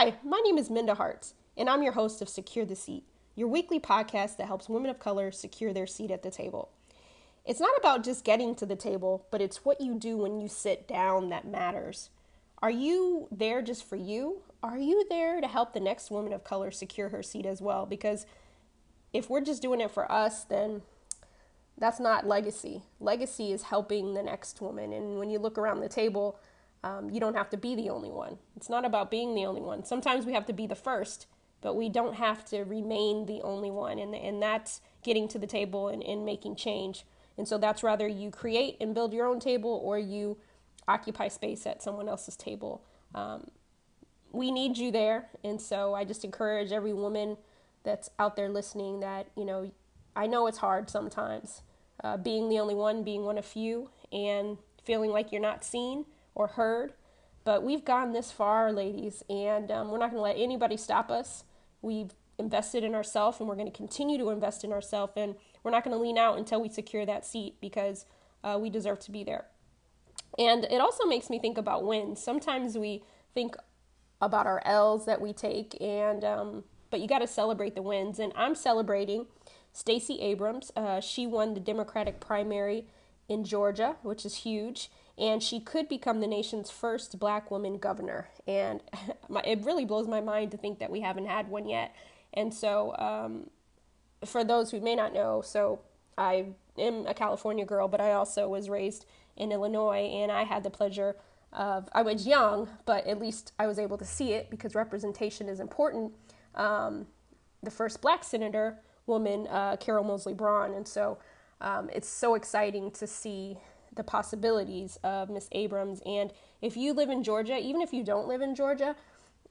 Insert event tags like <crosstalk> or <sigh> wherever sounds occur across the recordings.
Hi, my name is Minda Harts, and I'm your host of Secure the Seat, your weekly podcast that helps women of color secure their seat at the table. It's not about just getting to the table, but it's what you do when you sit down that matters. Are you there just for you? Are you there to help the next woman of color secure her seat as well? Because if we're just doing it for us, then that's not legacy. Legacy is helping the next woman. And when you look around the table, um, you don't have to be the only one. It's not about being the only one. Sometimes we have to be the first, but we don't have to remain the only one. And, and that's getting to the table and, and making change. And so that's rather you create and build your own table or you occupy space at someone else's table. Um, we need you there. And so I just encourage every woman that's out there listening that, you know, I know it's hard sometimes uh, being the only one, being one of few, and feeling like you're not seen or heard. But we've gone this far, ladies, and um, we're not going to let anybody stop us. We've invested in ourselves, and we're going to continue to invest in ourselves, and we're not going to lean out until we secure that seat because uh, we deserve to be there. And it also makes me think about wins. Sometimes we think about our L's that we take, and um, but you got to celebrate the wins. And I'm celebrating Stacey Abrams. Uh, she won the Democratic primary in Georgia, which is huge and she could become the nation's first black woman governor. And <laughs> it really blows my mind to think that we haven't had one yet. And so, um, for those who may not know, so I am a California girl, but I also was raised in Illinois, and I had the pleasure of, I was young, but at least I was able to see it because representation is important. Um, the first black senator woman, uh, Carol Moseley Braun. And so um, it's so exciting to see the possibilities of Miss Abrams. And if you live in Georgia, even if you don't live in Georgia,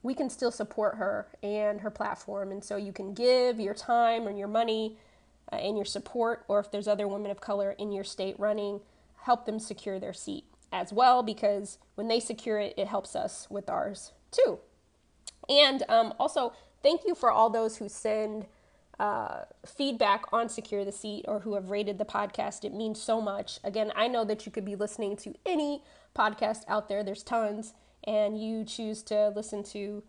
we can still support her and her platform. And so you can give your time and your money uh, and your support, or if there's other women of color in your state running, help them secure their seat as well, because when they secure it, it helps us with ours too. And um, also, thank you for all those who send uh, feedback on Secure the Seat or who have rated the podcast. It means so much. Again, I know that you could be listening to any podcast out there, there's tons, and you choose to listen to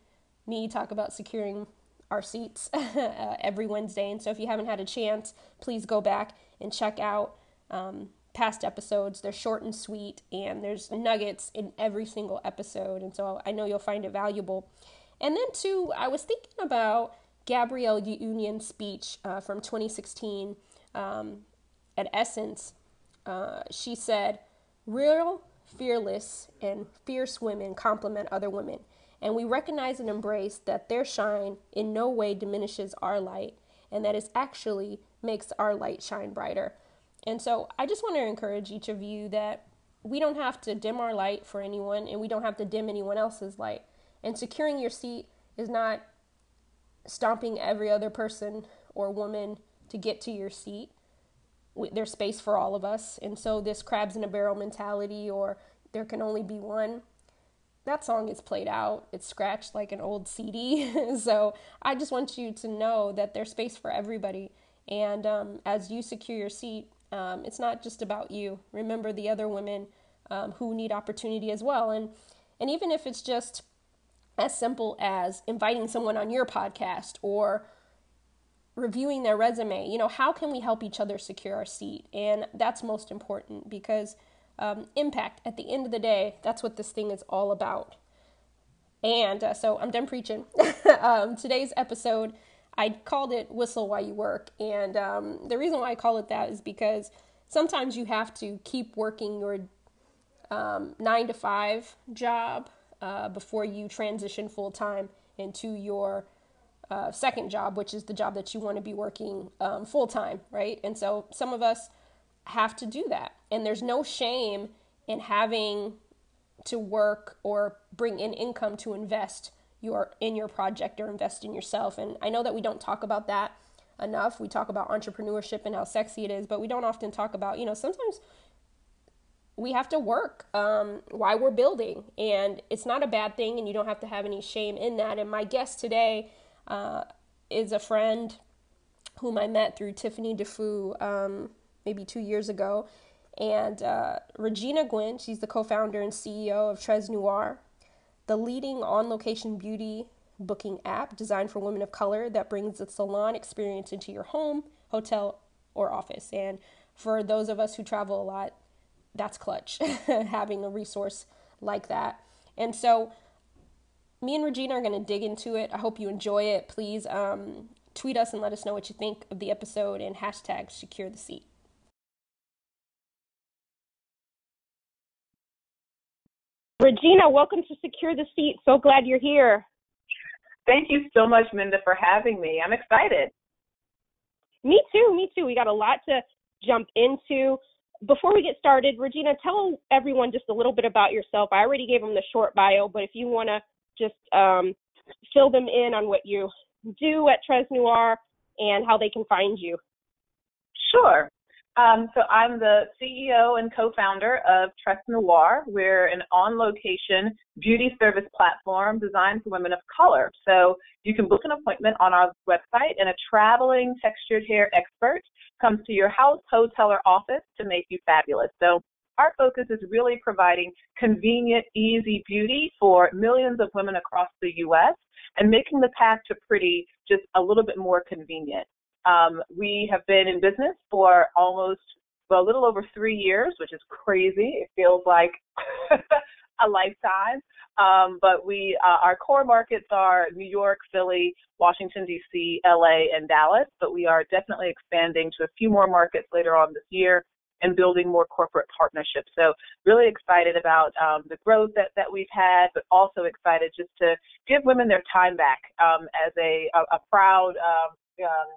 me talk about securing our seats <laughs> uh, every Wednesday. And so if you haven't had a chance, please go back and check out um, past episodes. They're short and sweet, and there's nuggets in every single episode. And so I know you'll find it valuable. And then, too, I was thinking about Gabrielle Union's speech uh, from 2016 um, at Essence, uh, she said, Real, fearless, and fierce women complement other women, and we recognize and embrace that their shine in no way diminishes our light, and that it actually makes our light shine brighter. And so I just want to encourage each of you that we don't have to dim our light for anyone, and we don't have to dim anyone else's light. And securing your seat is not stomping every other person or woman to get to your seat. There's space for all of us. And so, this crabs in a barrel mentality or there can only be one, that song is played out. It's scratched like an old CD. <laughs> so, I just want you to know that there's space for everybody. And um, as you secure your seat, um, it's not just about you. Remember the other women um, who need opportunity as well. And, and even if it's just as simple as inviting someone on your podcast or reviewing their resume. You know, how can we help each other secure our seat? And that's most important because um, impact, at the end of the day, that's what this thing is all about. And uh, so I'm done preaching. <laughs> um, today's episode, I called it Whistle While You Work. And um, the reason why I call it that is because sometimes you have to keep working your um, nine to five job uh, before you transition full time into your uh, second job, which is the job that you want to be working um, full time, right? And so some of us have to do that. And there's no shame in having to work or bring in income to invest your in your project or invest in yourself. And I know that we don't talk about that enough. We talk about entrepreneurship and how sexy it is, but we don't often talk about, you know, sometimes we have to work um, while we're building, and it's not a bad thing, and you don't have to have any shame in that. And my guest today uh, is a friend whom I met through Tiffany Dufu um, maybe two years ago, and uh, Regina Gwynn. She's the co-founder and CEO of Tresse Noir, the leading on-location beauty booking app designed for women of color that brings the salon experience into your home, hotel, or office. And for those of us who travel a lot, that's clutch <laughs> having a resource like that. And so, me and Regina are going to dig into it. I hope you enjoy it. Please um, tweet us and let us know what you think of the episode and hashtag secure the seat. Regina, welcome to Secure the Seat. So glad you're here. Thank you so much, Minda, for having me. I'm excited. Me too, me too. We got a lot to jump into. Before we get started, Regina, tell everyone just a little bit about yourself. I already gave them the short bio, but if you want to just um, fill them in on what you do at Tresse Noir and how they can find you. Sure. Um, so I'm the CEO and co-founder of Tresse Noir. We're an on-location beauty service platform designed for women of color. So you can book an appointment on our website, and a traveling textured hair expert comes to your house, hotel, or office to make you fabulous. So our focus is really providing convenient, easy beauty for millions of women across the U.S. and making the path to pretty just a little bit more convenient. Um, we have been in business for almost, well, a little over three years, which is crazy. It feels like <laughs> a lifetime. Um, but we, uh, our core markets are New York, Philly, Washington, D.C., L.A., and Dallas. But we are definitely expanding to a few more markets later on this year and building more corporate partnerships. So really excited about um, the growth that, that we've had, but also excited just to give women their time back um, as a, a, a proud um, um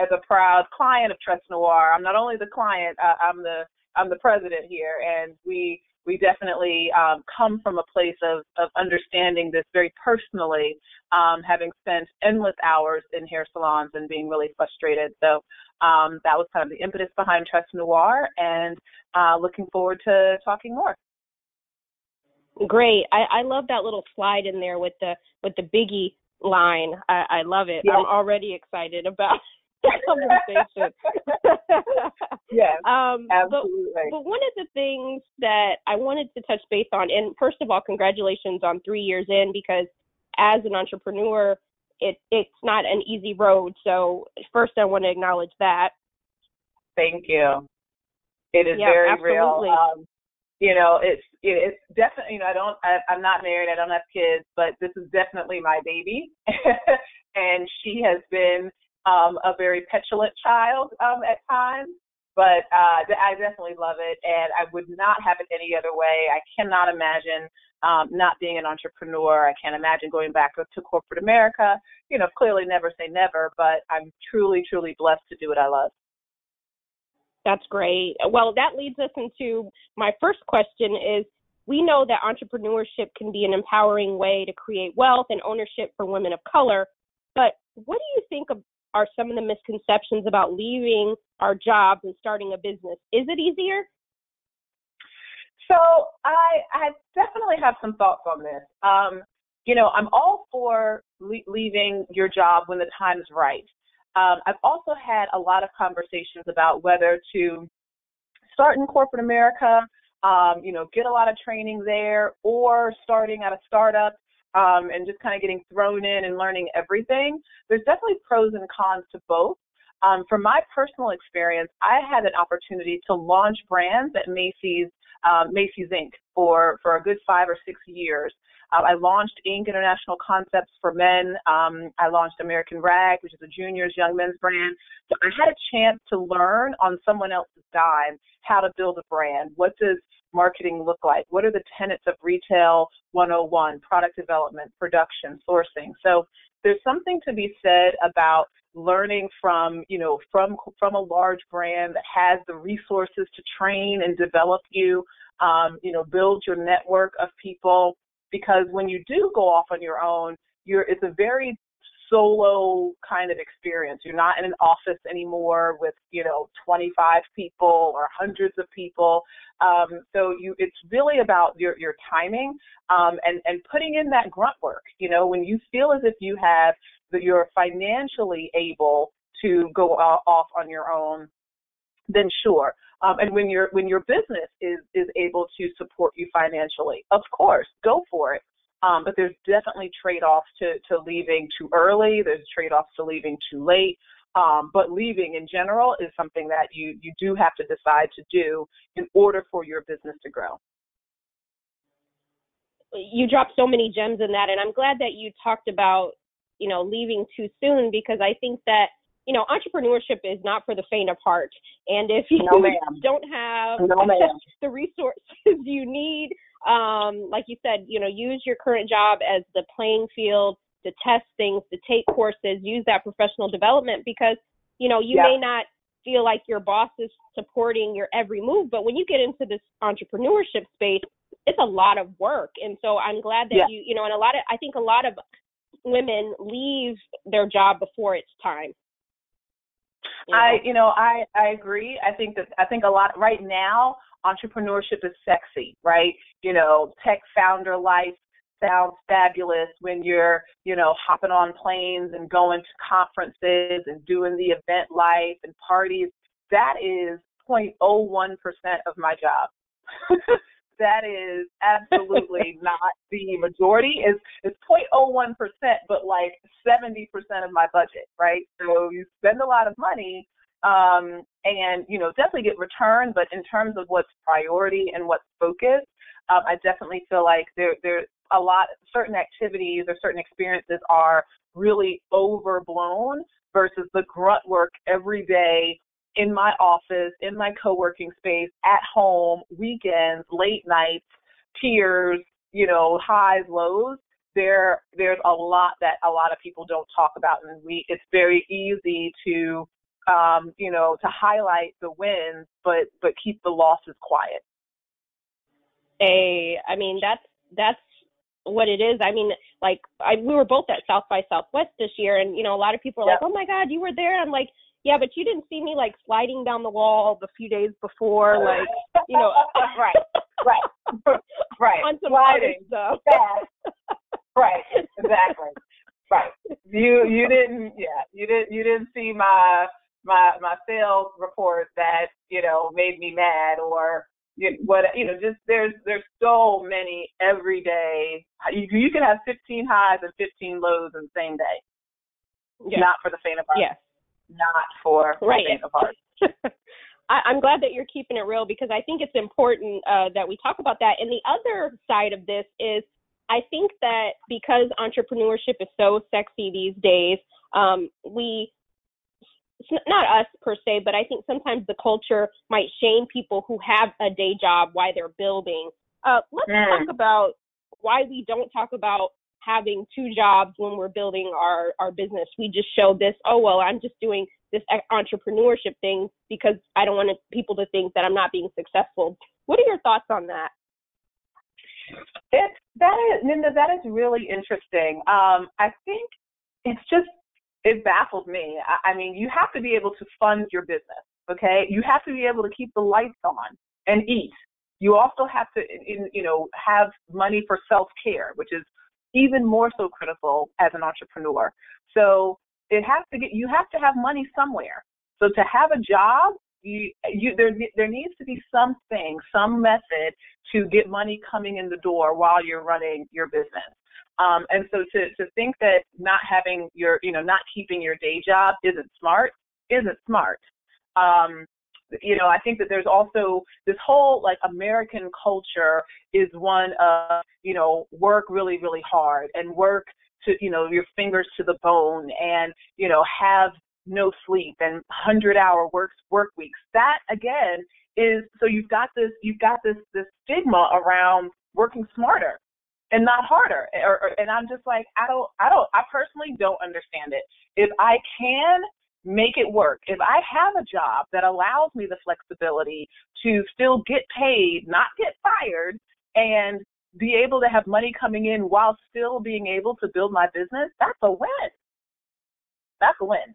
as a proud client of Tresse Noir. I'm not only the client, uh, I'm the I'm the president here, and we we definitely um, come from a place of, of understanding this very personally, um, having spent endless hours in hair salons and being really frustrated. So um, that was kind of the impetus behind Tresse Noir, and uh, looking forward to talking more. Great. I, I love that little slide in there with the with the biggie line. I, I love it. I'm already excited about <laughs> conversation. <laughs> yes, um, absolutely. But, but, one of the things that I wanted to touch base on, and first of all, congratulations on three years in, because as an entrepreneur, it it's not an easy road. So first, I want to acknowledge that. Thank you. It is yeah, very absolutely. real. Um, you know, it's it's definitely. You know, I don't. I, I'm not married. I don't have kids, but this is definitely my baby, <laughs> and she has been um, a very petulant child um, at times, but uh, I definitely love it, and I would not have it any other way. I cannot imagine um, not being an entrepreneur. I can't imagine going back to corporate America. You know, clearly never say never, but I'm truly, truly blessed to do what I love. That's great. Well, that leads us into my first question is we know that entrepreneurship can be an empowering way to create wealth and ownership for women of color, but what do you think of are some of the misconceptions about leaving our jobs and starting a business? Is it easier? So I I definitely have some thoughts on this. Um, you know, I'm all for le- leaving your job when the time is right. Um, I've also had a lot of conversations about whether to start in corporate America, um, you know, get a lot of training there, or starting at a startup um, and just kind of getting thrown in and learning everything. There's definitely pros and cons to both. Um, from my personal experience, I had an opportunity to launch brands at Macy's, um, Macy's Inc. for for a good five or six years. Uh, I launched Inc. International Concepts for Men. Um, I launched American Rag, which is a juniors young men's brand. So I had a chance to learn on someone else's dime how to build a brand. What does marketing look like? What are the tenets of retail 101, product development, production, sourcing? So there's something to be said about learning from, you know, from from a large brand that has the resources to train and develop you, um, you know, build your network of people. Because when you do go off on your own, you're it's a very solo kind of experience. You're not in an office anymore with, you know, 25 people or hundreds of people. Um, so you, it's really about your, your timing um, and, and putting in that grunt work. You know, when you feel as if you have, that you're financially able to go off on your own, then sure. Um, and when your when your business is is able to support you financially, of course, go for it. Um, but there's definitely trade-offs to, to leaving too early. There's trade-offs to leaving too late. Um, but leaving in general is something that you, you do have to decide to do in order for your business to grow. You dropped so many gems in that, and I'm glad that you talked about, you know, leaving too soon because I think that you know, entrepreneurship is not for the faint of heart. And if you no, don't have no, <laughs> the resources <laughs> you need, um, like you said, you know, use your current job as the playing field to test things, to take courses, use that professional development because, you know, you may not feel like your boss is supporting your every move, but when you get into this entrepreneurship space, it's a lot of work. And so I'm glad that you, you know, and a lot of, I think a lot of women leave their job before it's time. You know? I, you know, I, I agree. I think that, I think a lot right now, entrepreneurship is sexy, right? You know, tech founder life sounds fabulous when you're, you know, hopping on planes and going to conferences and doing the event life and parties. That is 0.01% of my job. <laughs> that is absolutely <laughs> not the majority. Is it's 0.01%, but like 70% of my budget, right? So you spend a lot of money um, and you know definitely get return. But in terms of what's priority and what's focus, um, I definitely feel like there there's a lot certain activities or certain experiences are really overblown versus the grunt work every day in my office, in my co-working space, at home, weekends, late nights, tears, you know, highs, lows. There, there's a lot that a lot of people don't talk about, and we. It's very easy to um, you know, to highlight the wins, but but keep the losses quiet. A, I mean, that's that's what it is. I mean, like I, we were both at South by Southwest this year, and you know, a lot of people are yep. like, "Oh my God, you were there!" I'm like, "Yeah, but you didn't see me like sliding down the wall the few days before, like, you know." <laughs> right, right, right. On some sliding stuff. right, exactly. Right. You you didn't yeah you didn't you didn't see my my my sales report that you know made me mad or you know, what you know just there's there's so many every day you, you can have 15 highs and 15 lows in the same day yes. not for the faint of heart yes not for right. the faint of heart <laughs> I, I'm glad that you're keeping it real because I think it's important uh, that we talk about that. And the other side of this is I think that because entrepreneurship is so sexy these days, um, we not us per se, but I think sometimes the culture might shame people who have a day job while they're building. Uh, let's mm. talk about why we don't talk about having two jobs when we're building our our business. We just show this, oh well, I'm just doing this entrepreneurship thing because I don't want people to think that I'm not being successful. What are your thoughts on that? It, that is, that is really interesting. Um, I think it's just it baffles me. I, mean, you have to be able to fund your business, okay? You have to be able to keep the lights on and eat. You also have to, you know, have money for self-care, which is even more so critical as an entrepreneur. So it has to get, you have to have money somewhere. So to have a job, you, you, there, there needs to be something, some method to get money coming in the door while you're running your business. Um, and so to, to think that not having your, you know, not keeping your day job isn't smart, isn't smart. Um, you know, I think that there's also this whole like American culture is one of, you know, work really, really hard and work to, you know, your fingers to the bone and, you know, have no sleep and hundred hour work work weeks. That again is so you've got this you've got this this stigma around working smarter and not harder. Eh, or, or, and I'm just like, I don't, I don't, I personally don't understand it. If I can make it work, if I have a job that allows me the flexibility to still get paid, not get fired, and be able to have money coming in while still being able to build my business, that's a win. That's a win.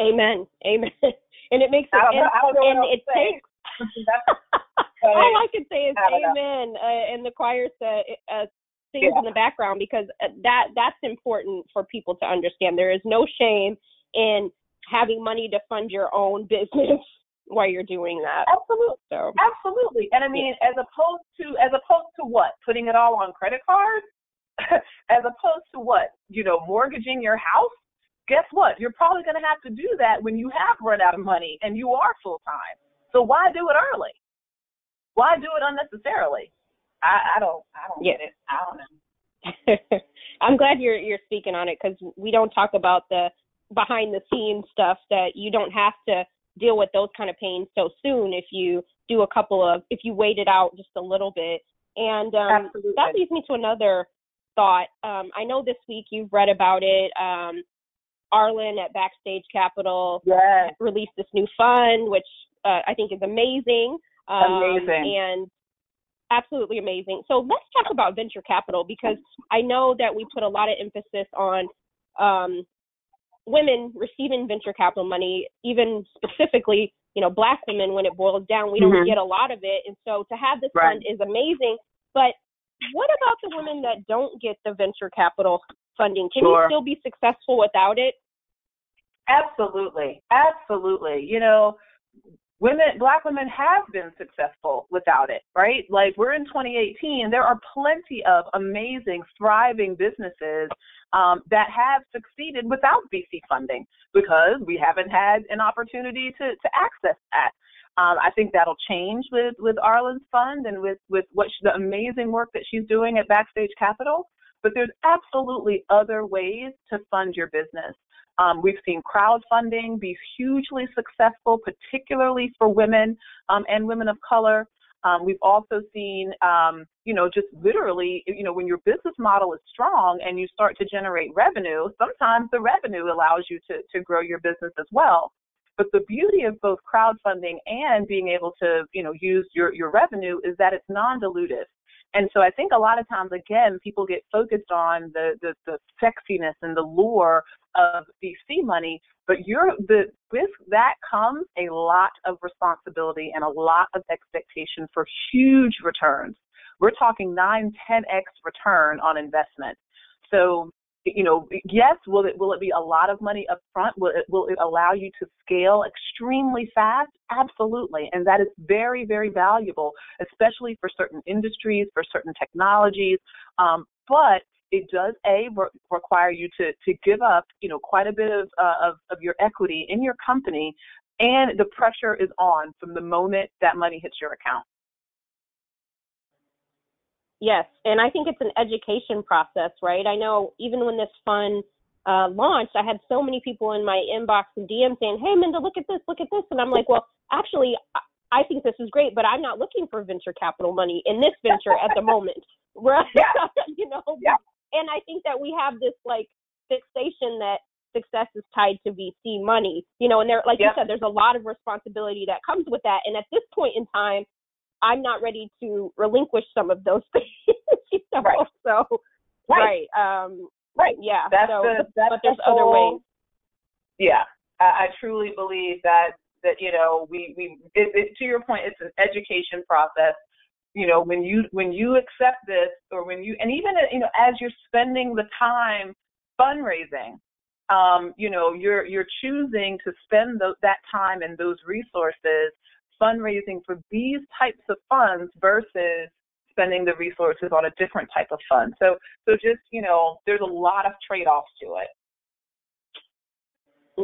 Amen. Amen. <laughs> And it makes it, and, and it takes <laughs> All I can say is amen, uh, and the choir uh, uh, sings yeah. in the background because uh, that that's important for people to understand. There is no shame in having money to fund your own <laughs> business. while you're doing that. Absolutely. So absolutely. And I mean, yeah. as opposed to as opposed to what? Putting it all on credit cards? as opposed to what? You know, mortgaging your house? Guess what? You're probably going to have to do that when you have run out of money and you are full time. So why do it early? Why do it unnecessarily? I, I don't. I don't yeah. get it. I don't know. <laughs> I'm glad you're you're speaking on it because we don't talk about the behind the scenes stuff that you don't have to deal with those kind of pains so soon if you do a couple of if you wait it out just a little bit. And um, that leads me to another thought. Um, I know this week you've read about it. Um, Arlan at Backstage Capital yes. released this new fund, which uh, I think is amazing. Um, amazing. And absolutely amazing. So let's talk about venture capital because I know that we put a lot of emphasis on um, women receiving venture capital money, even specifically, you know, black women when it boils down, we don't mm-hmm. get a lot of it. And so to have this right. fund is amazing. But what about the women that don't get the venture capital funding? Can sure. you still be successful without it? Absolutely. Absolutely. You know, women black women have been successful without it right like we're in 2018 there are plenty of amazing thriving businesses um, that have succeeded without vc funding because we haven't had an opportunity to, to access that um, I think that'll change with with Arlan's fund and with with what she, the amazing work that she's doing at Backstage Capital. But there's absolutely other ways to fund your business. Um, we've seen crowdfunding be hugely successful, particularly for women um, and women of color. Um, we've also seen, um, you know, just literally, you know, when your business model is strong and you start to generate revenue, sometimes the revenue allows you to, to grow your business as well. But the beauty of both crowdfunding and being able to, you know, use your, your revenue is that it's non-dilutive. And so I think a lot of times, again, people get focused on the, the, the sexiness and the lure of VC money, but you're the with that comes a lot of responsibility and a lot of expectation for huge returns. We're talking 9, 10x return on investment. So you know, yes, will it will it be a lot of money up front? Will it will it allow you to scale extremely fast? Absolutely, and that is very very valuable, especially for certain industries, for certain technologies. Um, but it does a re- require you to to give up, you know, quite a bit of, uh, of of your equity in your company, and the pressure is on from the moment that money hits your account. Yes, and I think it's an education process, right? I know even when this fund uh, launched, I had so many people in my inbox and DM saying, "Hey, Minda, look at this, look at this," and I'm like, "Well, actually, I think this is great, but I'm not looking for venture capital money in this venture at the moment, <laughs> right? Yeah. <laughs> you know, yeah. And I think that we have this like fixation that success is tied to VC money, you know, and there, like yeah. you said, there's a lot of responsibility that comes with that. And at this point in time, I'm not ready to relinquish some of those <laughs> things. you know? Right. So right. right. Um right. Yeah. That's so, the, that's but there's the other ways. Yeah. I, I truly believe that that you know we we it, it, to your point it's an education process you know when you when you accept this or when you and even you know as you're spending the time fundraising um you know you're you're choosing to spend the, that time and those resources fundraising for these types of funds versus spending the resources on a different type of fund. So, so just you know, there's a lot of trade-offs to it.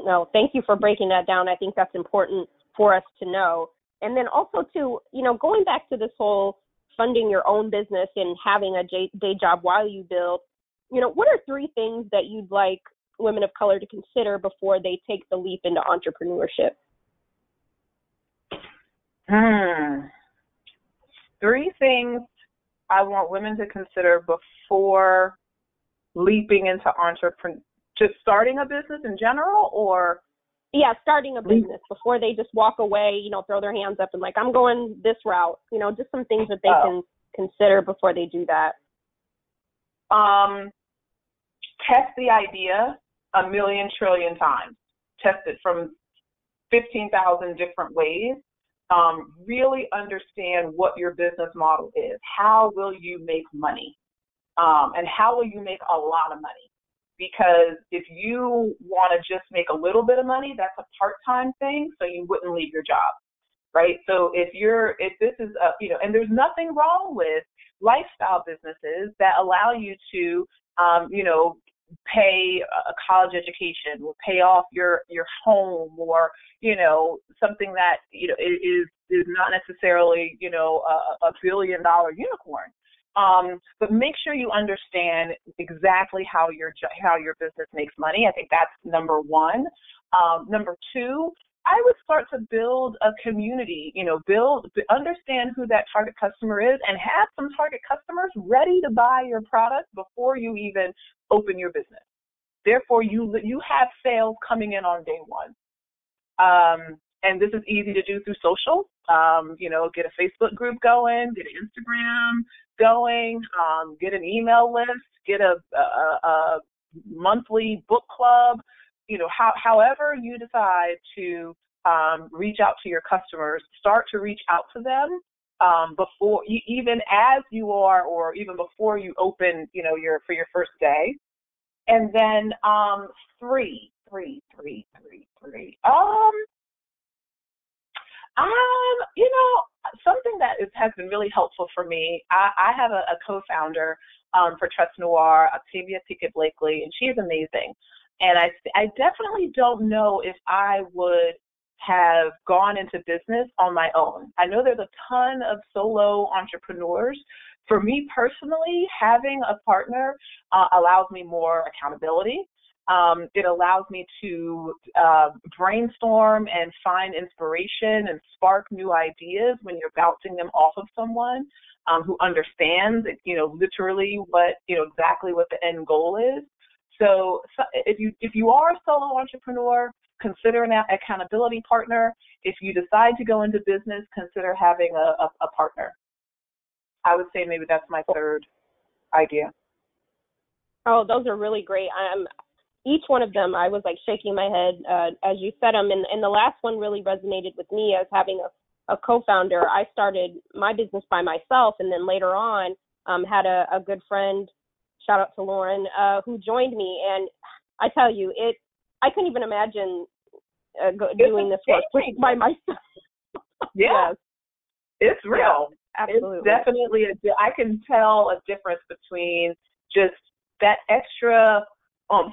No, thank you for breaking that down. I think that's important for us to know. And then also to, you know, going back to this whole funding your own business and having a day job while you build, you know, what are three things that you'd like women of color to consider before they take the leap into entrepreneurship? Hmm. Three things I want women to consider before leaping into entrepreneur, just starting a business in general, or yeah, starting a business before they just walk away, you know, throw their hands up and like I'm going this route, you know, just some things that they oh. can consider before they do that. Um, test the idea a million trillion times. Test it from 15,000 different ways um, really understand what your business model is. How will you make money? Um, and how will you make a lot of money? Because if you want to just make a little bit of money, that's a part time thing, so you wouldn't leave your job. right? So if you're, if this is, a, you know, and there's nothing wrong with lifestyle businesses that allow you to, um, you know, pay a college education or pay off your your home or you know something that you know is is not necessarily you know a, a billion dollar unicorn um, but make sure you understand exactly how your how your business makes money. I think that's number one. Um, number two, I would start to build a community. You know, build understand who that target customer is, and have some target customers ready to buy your product before you even open your business. Therefore, you you have sales coming in on day one. Um, and this is easy to do through social. Um, you know, get a Facebook group going, get an Instagram going, um, get an email list, get a, a, a monthly book club. You know, how, however you decide to um, reach out to your customers, start to reach out to them um, before, even as you are, or even before you open, you know, your for your first day. And then um, three, three, three, three, three. Um, um, you know, something that is, has been really helpful for me. I, I have a, a co-founder um, for Tresse Noir, Octavia Pickett Blakely, and she is amazing. And I, I definitely don't know if I would have gone into business on my own. I know there's a ton of solo entrepreneurs. For me personally, having a partner uh, allows me more accountability. Um, it allows me to uh, brainstorm and find inspiration and spark new ideas when you're bouncing them off of someone um, who understands, you know, literally what, you know, exactly what the end goal is. So, so if you if you are a solo entrepreneur, consider an accountability partner. If you decide to go into business, consider having a, a, a partner. I would say maybe that's my third idea. Oh, those are really great. I'm each one of them, I was like shaking my head uh, as you said them, and, and the last one really resonated with me as having a, a co-founder. I started my business by myself, and then later on um, had a, a good friend, shout out to Lauren, uh, who joined me. And I tell you, it I couldn't even imagine uh, go, doing this work by myself. <laughs> yeah, yes. it's real. Yeah, absolutely, it's definitely a. I can tell a difference between just that extra oomph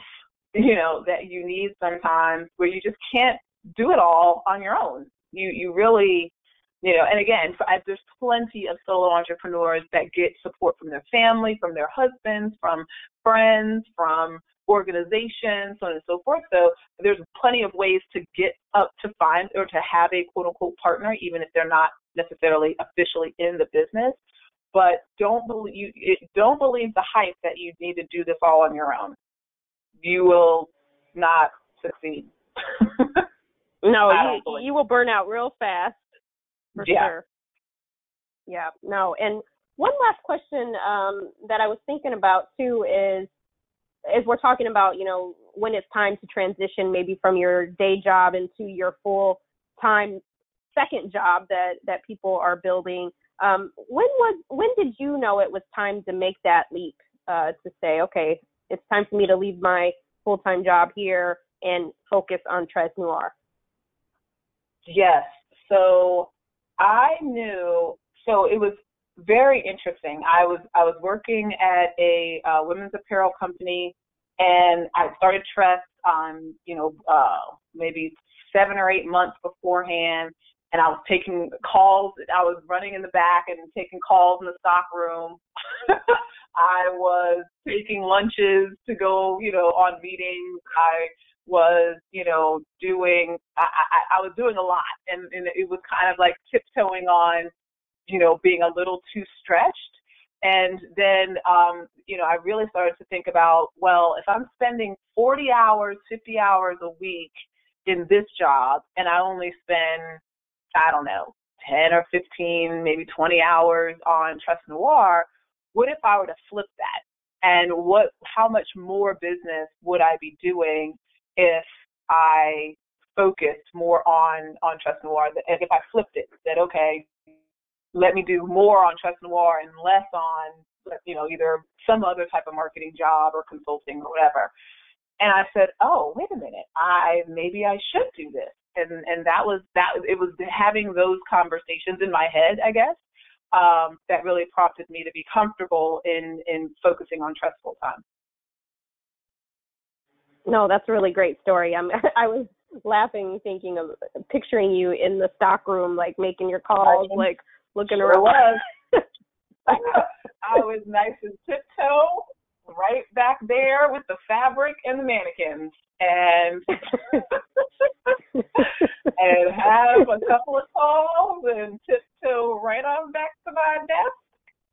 you know, that you need sometimes where you just can't do it all on your own. You you really, you know, and again, there's plenty of solo entrepreneurs that get support from their family, from their husbands, from friends, from organizations, so on and so forth. So there's plenty of ways to get up to find or to have a quote unquote partner, even if they're not necessarily officially in the business. But don't believe you don't believe the hype that you need to do this all on your own you will not succeed. <laughs> no, you, you will burn out real fast for yeah. sure. Yeah, no. And one last question um, that I was thinking about too is, is we're talking about, you know, when it's time to transition maybe from your day job into your full time second job that that people are building. Um, when was when did you know it was time to make that leap uh, to say, okay, it's time for me to leave my full time job here and focus on Tresse Noir? Yes. So I knew. So it was very interesting. I was I was working at a uh, women's apparel company, and I started Tress on you know uh, maybe seven or eight months beforehand, and I was taking calls. I was running in the back and taking calls in the stock room. <laughs> I was taking lunches to go, you know, on meetings. I was, you know, doing. I, I, I was doing a lot, and, and it was kind of like tiptoeing on, you know, being a little too stretched. And then, um, you know, I really started to think about, well, if I'm spending 40 hours, 50 hours a week in this job, and I only spend I don't know, 10 or 15, maybe 20 hours on Tresse Noir, what if I were to flip that? And what, how much more business would I be doing if I focused more on, on Tresse Noir? And if I flipped it, said, okay, let me do more on Tresse Noir and less on, you know, either some other type of marketing job or consulting or whatever. And I said, oh, wait a minute, I maybe I should do this and and that was that it was having those conversations in my head, I guess, um, that really prompted me to be comfortable in in focusing on trust full time. No, that's a really great story. I'm <laughs> I was laughing thinking of picturing you in the stock room like making your calls, I mean, like looking sure around. Was. <laughs> I was nice and tiptoe right back there with the fabric and the mannequins and <laughs> and have a couple of calls and tiptoe right on back to my desk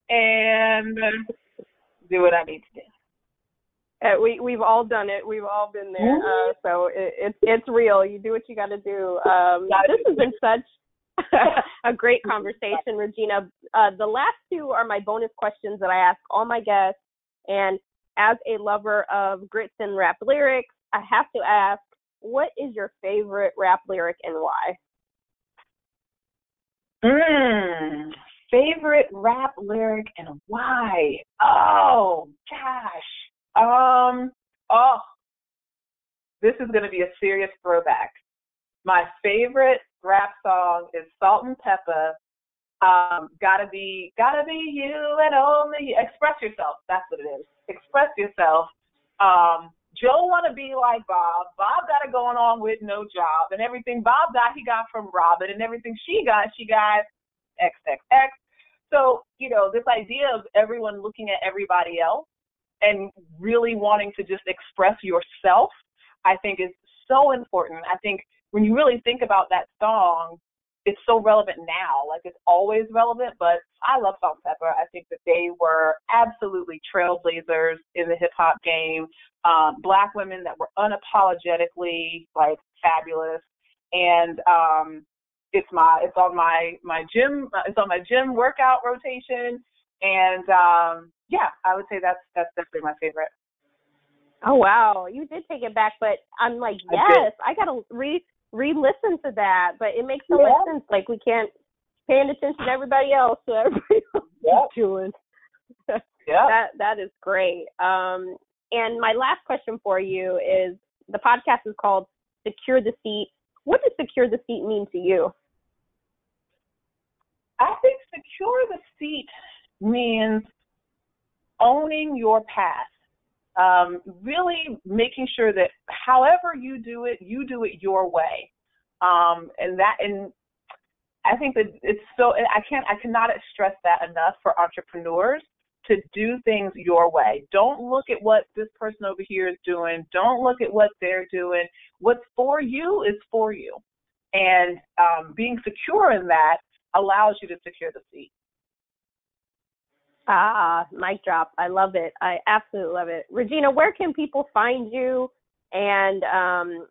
and do what I need to do. Uh, we we've all done it. We've all been there. Mm-hmm. Uh, so it, it's it's real. You do what you got to do. Um, this has been such <laughs> a great conversation, Regina. Uh, the last two are my bonus questions that I ask all my guests. And as a lover of grits and rap lyrics, I have to ask, what is your favorite rap lyric and why? Mm, favorite rap lyric and why? Oh gosh. Um. Oh, this is going to be a serious throwback. My favorite rap song is Salt-N-Pepa. Um, gotta be, gotta be you and only you. Express yourself. That's what it is. Express yourself. Um, Joe want to be like Bob. Bob got it going on with no job, and everything Bob got, he got from Robin, and everything she got, she got XXX. So you know, this idea of everyone looking at everybody else and really wanting to just express yourself, I think is so important. I think when you really think about that song, it's so relevant now. Like it's always relevant, but I love Salt-N-Pepa. I think that they were absolutely trailblazers in the hip hop game. Um, black women that were unapologetically like fabulous, and um, it's my it's on my my gym it's on my gym workout rotation, and um, yeah, I would say that's that's definitely my favorite. Oh wow, you did take it back, but I'm like, yes, I, I gotta re re-listen to that. But it makes so yeah. much sense. Like we can't paying attention to everybody else, so <laughs> everybody else yep. doing. <laughs> yeah, that that is great. Um, and my last question for you is: the podcast is called "Secure the Seat." What does "secure the seat" mean to you? I think "secure the seat" means owning your path. Um, really making sure that however you do it, you do it your way. Um, and that, and I think that it's so, I can't, I cannot stress that enough for entrepreneurs to do things your way. Don't look at what this person over here is doing. Don't look at what they're doing. What's for you is for you. And um, being secure in that allows you to secure the seat. Ah, mic drop. I love it. I absolutely love it. Regina, where can people find you and um,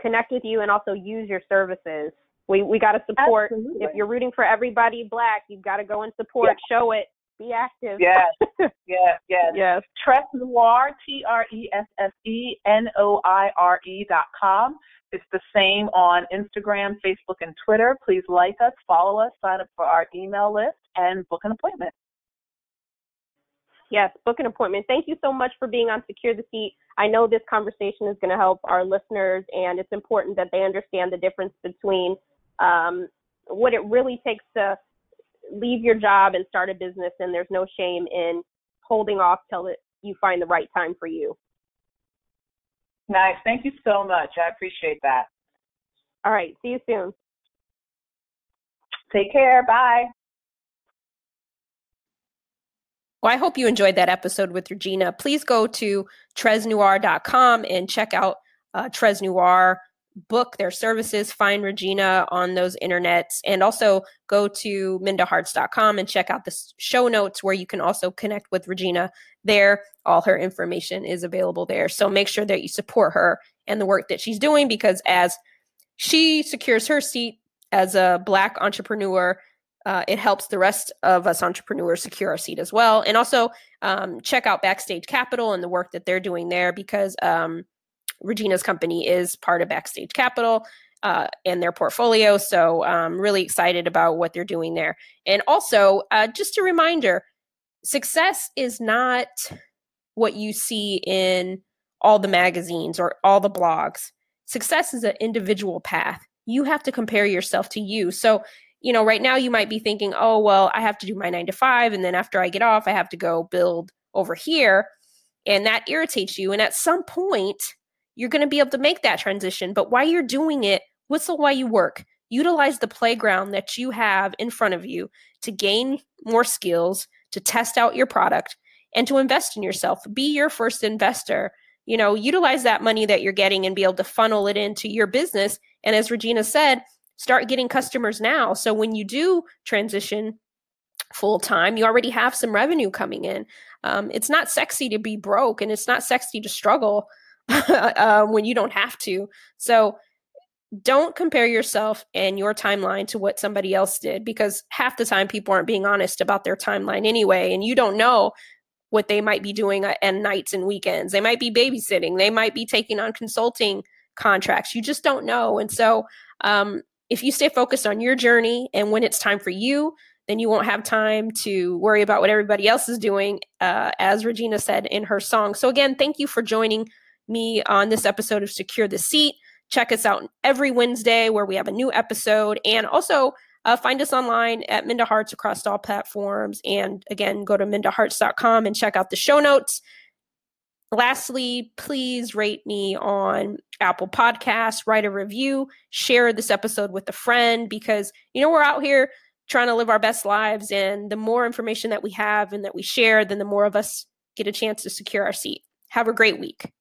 connect with you and also use your services? We we got to support. Absolutely. If you're rooting for everybody black, you've got to go and support. Yeah. Show it. Be active. Yes. <laughs> yes. Yes. Yes. Tresse Noir. T R E S S E N O I R E dot com. It's the same on Instagram, Facebook, and Twitter. Please like us, follow us, sign up for our email list, and book an appointment. Yes, book an appointment. Thank you so much for being on Secure the Seat. I know this conversation is going to help our listeners, and it's important that they understand the difference between um, what it really takes to leave your job and start a business, and there's no shame in holding off till it, you find the right time for you. Nice. Thank you so much. I appreciate that. All right. See you soon. Take care. Bye. Well, I hope you enjoyed that episode with Regina. Please go to tressenoir.com and check out uh, Tresse Noir, book their services, find Regina on those internets, and also go to mindaharts.com and check out the show notes where you can also connect with Regina there. All her information is available there. So make sure that you support her and the work that she's doing because as she secures her seat as a Black entrepreneur, uh, it helps the rest of us entrepreneurs secure our seat as well. And also um, check out Backstage Capital and the work that they're doing there because um, Regina's company is part of Backstage Capital uh, and their portfolio. So I'm um, really excited about what they're doing there. And also, uh, just a reminder success is not what you see in all the magazines or all the blogs. Success is an individual path You have to compare yourself to you. So, you know, right now you might be thinking, oh, well, I have to do my nine to five. And then after I get off, I have to go build over here. And that irritates you. And at some point, you're going to be able to make that transition. But while you're doing it, whistle while you work. Utilize the playground that you have in front of you to gain more skills, to test out your product, and to invest in yourself. Be your first investor. You know, utilize that money that you're getting and be able to funnel it into your business. And as Regina said, start getting customers now. So when you do transition full time, you already have some revenue coming in. Um, it's not sexy to be broke and it's not sexy to struggle <laughs> uh, when you don't have to. So don't compare yourself and your timeline to what somebody else did because half the time people aren't being honest about their timeline anyway. And you don't know what they might be doing at nights and weekends. They might be babysitting, they might be taking on consulting contracts. You just don't know. And so, um, if you stay focused on your journey and when it's time for you, then you won't have time to worry about what everybody else is doing, uh, as Regina said in her song. So, again, thank you for joining me on this episode of Secure the Seat. Check us out every Wednesday where we have a new episode. And also, uh, find us online at Minda Harts across all platforms. And again, go to mindaharts.com and check out the show notes. Lastly, please rate me on Apple Podcasts, write a review, share this episode with a friend because, you know, we're out here trying to live our best lives. And the more information that we have and that we share, then the more of us get a chance to secure our seat. Have a great week.